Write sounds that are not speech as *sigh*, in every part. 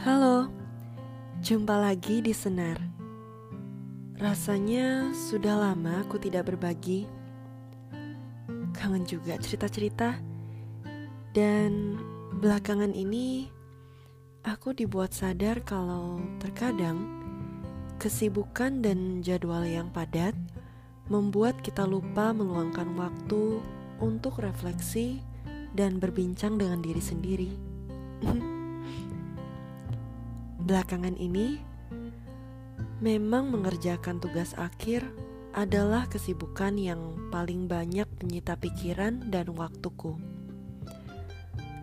Halo, jumpa lagi di Senar. Rasanya sudah lama aku tidak berbagi. Kangen juga cerita-cerita. Dan belakangan ini aku dibuat sadar kalau terkadang kesibukan dan jadwal yang padat membuat kita lupa meluangkan waktu untuk refleksi dan berbincang dengan diri sendiri. *laughs* Belakangan ini, memang mengerjakan tugas akhir adalah kesibukan yang paling banyak menyita pikiran dan waktuku.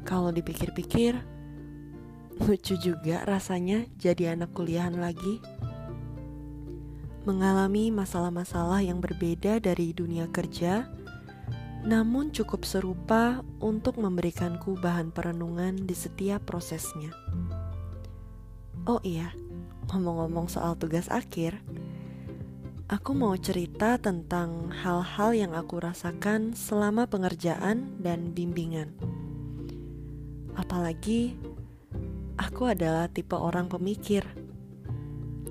Kalau dipikir-pikir, lucu juga rasanya jadi anak kuliahan lagi. Mengalami masalah-masalah yang berbeda dari dunia kerja, namun cukup serupa untuk memberikanku bahan perenungan di setiap prosesnya. Oh iya, ngomong-ngomong soal tugas akhir, aku mau cerita tentang hal-hal yang aku rasakan selama pengerjaan dan bimbingan. Apalagi, aku adalah tipe orang pemikir.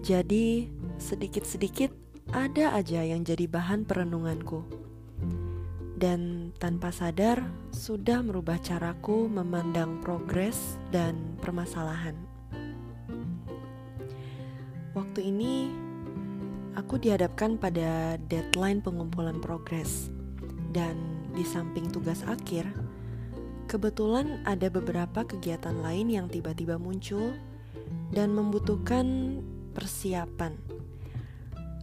Jadi, sedikit-sedikit ada aja yang jadi bahan perenunganku. Dan tanpa sadar, sudah merubah caraku memandang progres dan permasalahan. Waktu ini aku dihadapkan pada deadline pengumpulan progres dan di samping tugas akhir, kebetulan ada beberapa kegiatan lain yang tiba-tiba muncul dan membutuhkan persiapan.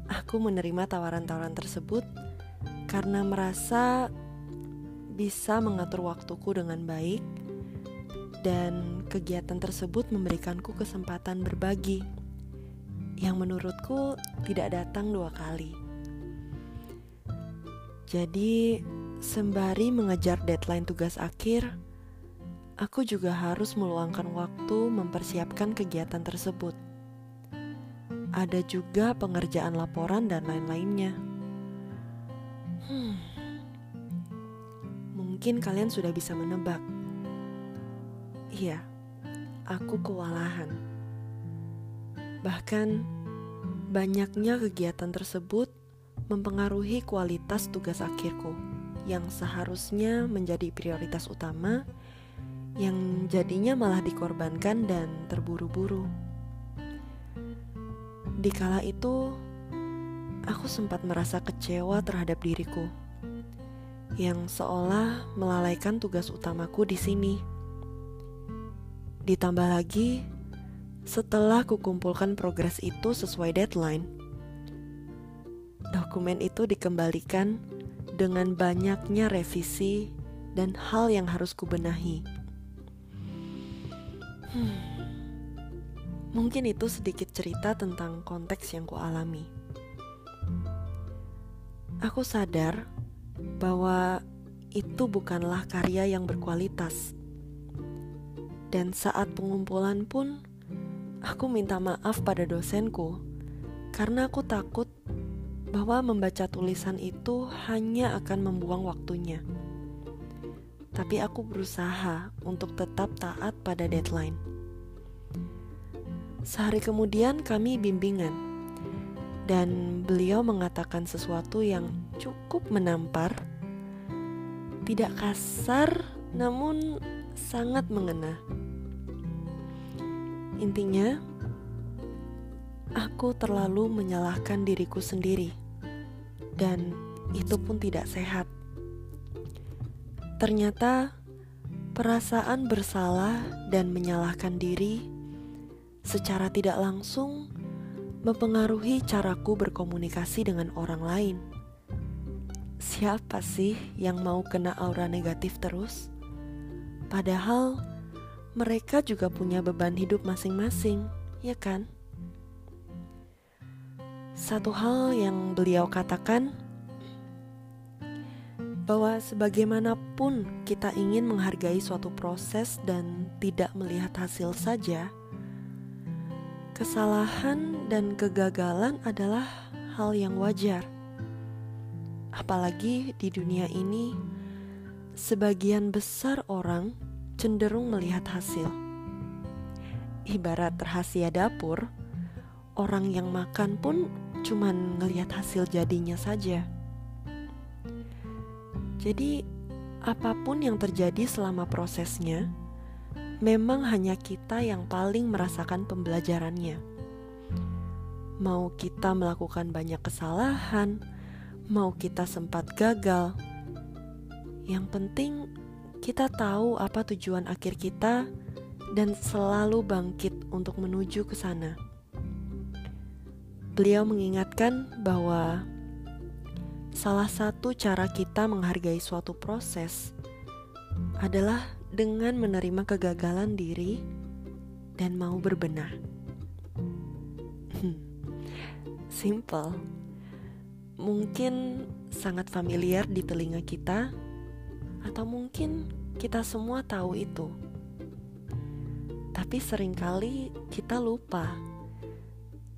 Aku menerima tawaran-tawaran tersebut karena merasa bisa mengatur waktuku dengan baik dan kegiatan tersebut memberikanku kesempatan berbagi yang menurutku tidak datang dua kali. Jadi, sembari mengejar deadline tugas akhir, aku juga harus meluangkan waktu mempersiapkan kegiatan tersebut. Ada juga pengerjaan laporan dan lain-lainnya. Hmm, mungkin kalian sudah bisa menebak. Iya, aku kewalahan Bahkan, banyaknya kegiatan tersebut mempengaruhi kualitas tugas akhirku yang seharusnya menjadi prioritas utama, yang jadinya malah dikorbankan dan terburu-buru. Di kala itu, aku sempat merasa kecewa terhadap diriku yang seolah melalaikan tugas utamaku di sini. Ditambah lagi, setelah kukumpulkan progres itu sesuai deadline, dokumen itu dikembalikan dengan banyaknya revisi dan hal yang harus kubenahi. Hmm, mungkin itu sedikit cerita tentang konteks yang kualami. Aku sadar bahwa itu bukanlah karya yang berkualitas. Dan saat pengumpulan pun Aku minta maaf pada dosenku karena aku takut bahwa membaca tulisan itu hanya akan membuang waktunya. Tapi aku berusaha untuk tetap taat pada deadline. Sehari kemudian kami bimbingan dan beliau mengatakan sesuatu yang cukup menampar, tidak kasar namun sangat mengena. Intinya, aku terlalu menyalahkan diriku sendiri, dan itu pun tidak sehat. Ternyata, perasaan bersalah dan menyalahkan diri secara tidak langsung mempengaruhi caraku berkomunikasi dengan orang lain. Siapa sih yang mau kena aura negatif terus? Padahal mereka juga punya beban hidup masing-masing, ya kan? Satu hal yang beliau katakan bahwa sebagaimanapun kita ingin menghargai suatu proses dan tidak melihat hasil saja, kesalahan dan kegagalan adalah hal yang wajar. Apalagi di dunia ini, sebagian besar orang cenderung melihat hasil. ibarat rahasia dapur, orang yang makan pun cuman ngelihat hasil jadinya saja. Jadi, apa pun yang terjadi selama prosesnya, memang hanya kita yang paling merasakan pembelajarannya. Mau kita melakukan banyak kesalahan, mau kita sempat gagal, yang penting kita tahu apa tujuan akhir kita dan selalu bangkit untuk menuju ke sana. Beliau mengingatkan bahwa salah satu cara kita menghargai suatu proses adalah dengan menerima kegagalan diri dan mau berbenah. Hmm, simple, mungkin sangat familiar di telinga kita, atau mungkin kita semua tahu itu, tapi sering kali kita lupa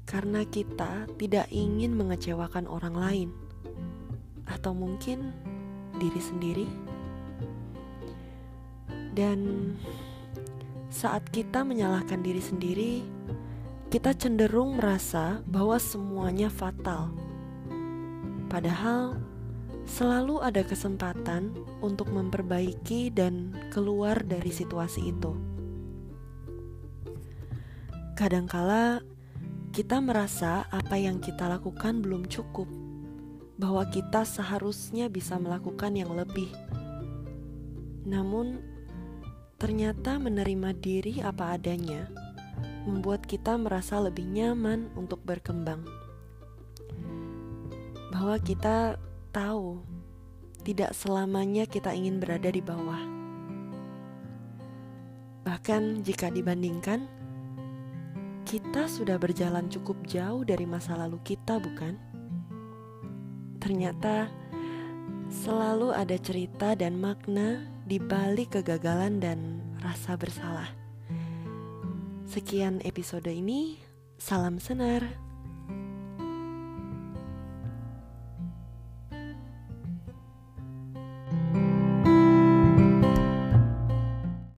karena kita tidak ingin mengecewakan orang lain atau mungkin diri sendiri. Dan saat kita menyalahkan diri sendiri, kita cenderung merasa bahwa semuanya fatal. Padahal selalu ada kesempatan untuk memperbaiki dan keluar dari situasi itu. Kadangkala kita merasa apa yang kita lakukan belum cukup bahwa kita seharusnya bisa melakukan yang lebih. Namun, ternyata menerima diri apa adanya membuat kita merasa lebih nyaman untuk berkembang. Bahwa kita tahu tidak selamanya kita ingin berada di bawah. Bahkan jika dibandingkan, kita sudah berjalan cukup jauh dari masa lalu kita, bukan? Ternyata selalu ada cerita dan makna di balik kegagalan dan rasa bersalah. Sekian episode ini, salam senar.